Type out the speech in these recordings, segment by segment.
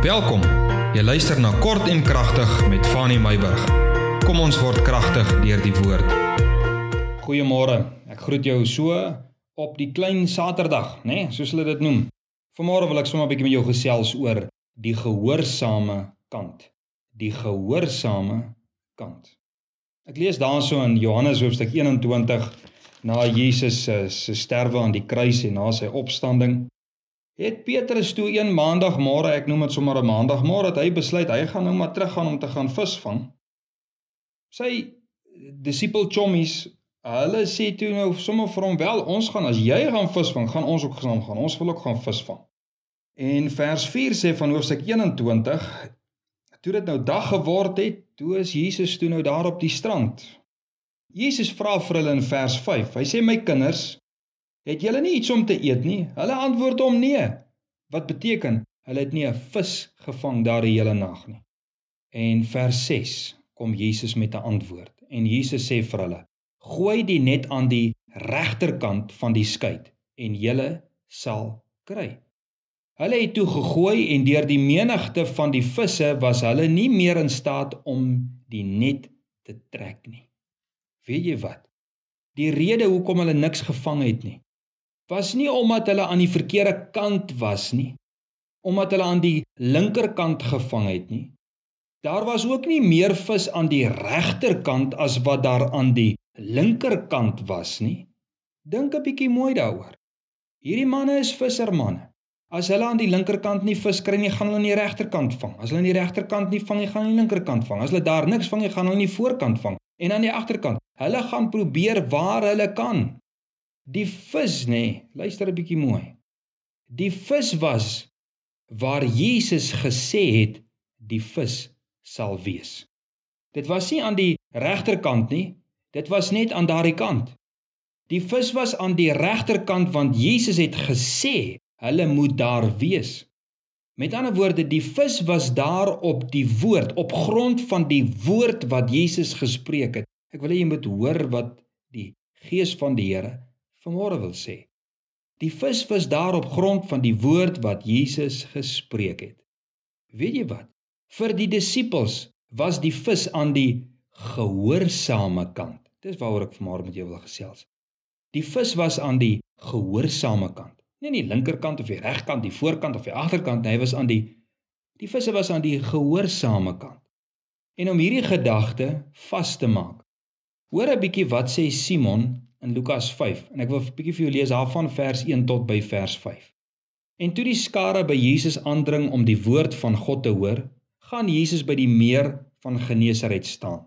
Welkom. Jy luister na Kort en Kragtig met Fanny Meyburg. Kom ons word kragtig deur die woord. Goeiemôre. Ek groet jou so op die klein Saterdag, nê, nee, soos hulle dit noem. Vanmôre wil ek sommer 'n bietjie met jou gesels oor die gehoorsame kant. Die gehoorsame kant. Ek lees daarso in Johannes hoofstuk 21 na Jesus se sterwe aan die kruis en na sy opstanding het Petrus toe een maandagmôre, ek noem dit sommer 'n maandagmôre, dat hy besluit hy gaan nou maar teruggaan om te gaan visvang. Sy disipel chommies, hulle sê toe nou sommer vir hom wel, ons gaan as jy gaan visvang, gaan ons ook saam gaan. Ons wil ook gaan visvang. En vers 4 sê van hoofstuk 21, toe dit nou dag geword het, toe is Jesus toe nou daar op die strand. Jesus vra vir hulle in vers 5. Hy sê my kinders, Het julle nie iets om te eet nie? Hulle antwoord hom nee. Wat beteken? Hulle het nie 'n vis gevang daar die hele nag nie. En vers 6 kom Jesus met 'n antwoord. En Jesus sê vir hulle: "Gooi die net aan die regterkant van die skei en julle sal kry." Hulle het toe gegooi en deur die menigte van die visse was hulle nie meer in staat om die net te trek nie. Weet jy wat? Die rede hoekom hulle niks gevang het nie, was nie omdat hulle aan die verkeerde kant was nie, omdat hulle aan die linkerkant gevang het nie. Daar was ook nie meer vis aan die regterkant as wat daar aan die linkerkant was nie. Dink 'n bietjie mooi daaroor. Hierdie manne is vissermanne. As hulle aan die linkerkant nie vis kry nie, gaan hulle aan die regterkant vang. As hulle aan die regterkant nie vang nie, gaan hulle aan die linkerkant vang. As hulle daar niks vang nie, gaan hulle aan die voorkant vang en aan die agterkant. Hulle gaan probeer waar hulle kan. Die vis nê, luister 'n bietjie mooi. Die vis was waar Jesus gesê het die vis sal wees. Dit was nie aan die regterkant nie, dit was net aan daardie kant. Die vis was aan die regterkant want Jesus het gesê hulle moet daar wees. Met ander woorde, die vis was daar op die woord, op grond van die woord wat Jesus gespreek het. Ek wil hê jy moet hoor wat die Gees van die Here vanmôre wil sê. Die vis was daar op grond van die woord wat Jesus gespreek het. Weet jy wat? Vir die disippels was die vis aan die gehoorsame kant. Dis waaroor ek vanmôre met jou wil gesels. Die vis was aan die gehoorsame kant. Nie aan die linkerkant of die regkant, die voorkant of die agterkant, hy was aan die die visse was aan die gehoorsame kant. En om hierdie gedagte vas te maak. Hoor 'n bietjie wat sê Simon in Lukas 5 en ek wil 'n bietjie vir jou lees daarvan vers 1 tot by vers 5. En toe die skare by Jesus aandring om die woord van God te hoor, gaan Jesus by die meer van Genesaret staan.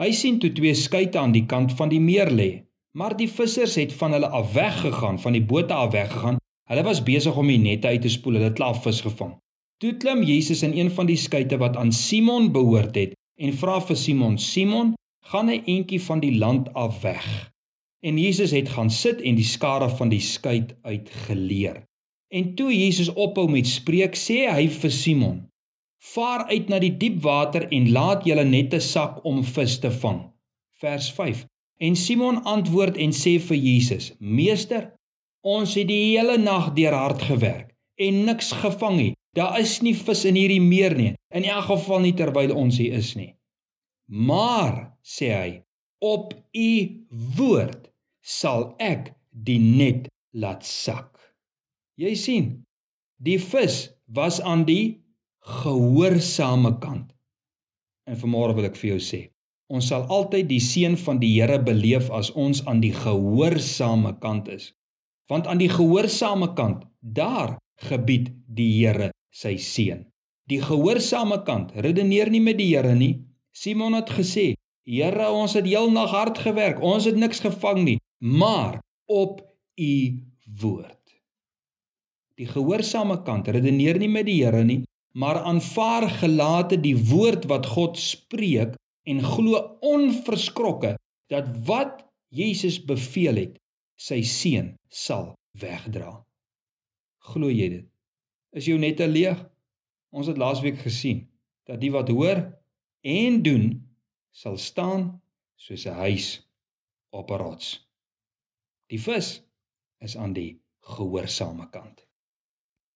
Hy sien toe twee skuite aan die kant van die meer lê, maar die vissers het van hulle af weggegaan, van die bote af weggegaan. Hulle was besig om die nette uit te spoel, hulle het klaar vis gevang. Toe klim Jesus in een van die skuite wat aan Simon behoort het en vra vir Simon: "Simon, gaan 'n entjie van die land af weg?" En Jesus het gaan sit en die skare van die skei uitgeleer. En toe Jesus ophou met spreek, sê hy vir Simon: "Vaar uit na die diep water en laat julle nette sak om vis te vang." Vers 5. En Simon antwoord en sê vir Jesus: "Meester, ons het die hele nag deur hard gewerk en niks gevang nie. Daar is nie vis in hierdie meer nie, in elk geval nie terwyl ons hier is nie." Maar, sê hy, op u woord sal ek die net laat sak. Jy sien, die vis was aan die gehoorsame kant. En vanmôre wil ek vir jou sê, ons sal altyd die seën van die Here beleef as ons aan die gehoorsame kant is. Want aan die gehoorsame kant, daar gebied die Here sy seën. Die gehoorsame kant redeneer nie met die Here nie. Simon het gesê, Here, ons het heel nag hard gewerk. Ons het niks gevang nie maar op u woord. Die gehoorsame kant redeneer nie met die Here nie, maar aanvaar gelate die woord wat God spreek en glo onverskrokke dat wat Jesus beveel het, sy seun sal wegdra. Glo jy dit? Is jou net leeg? Ons het laasweek gesien dat die wat hoor en doen sal staan soos 'n huis op 'n rots. Die vis is aan die gehoorsame kant.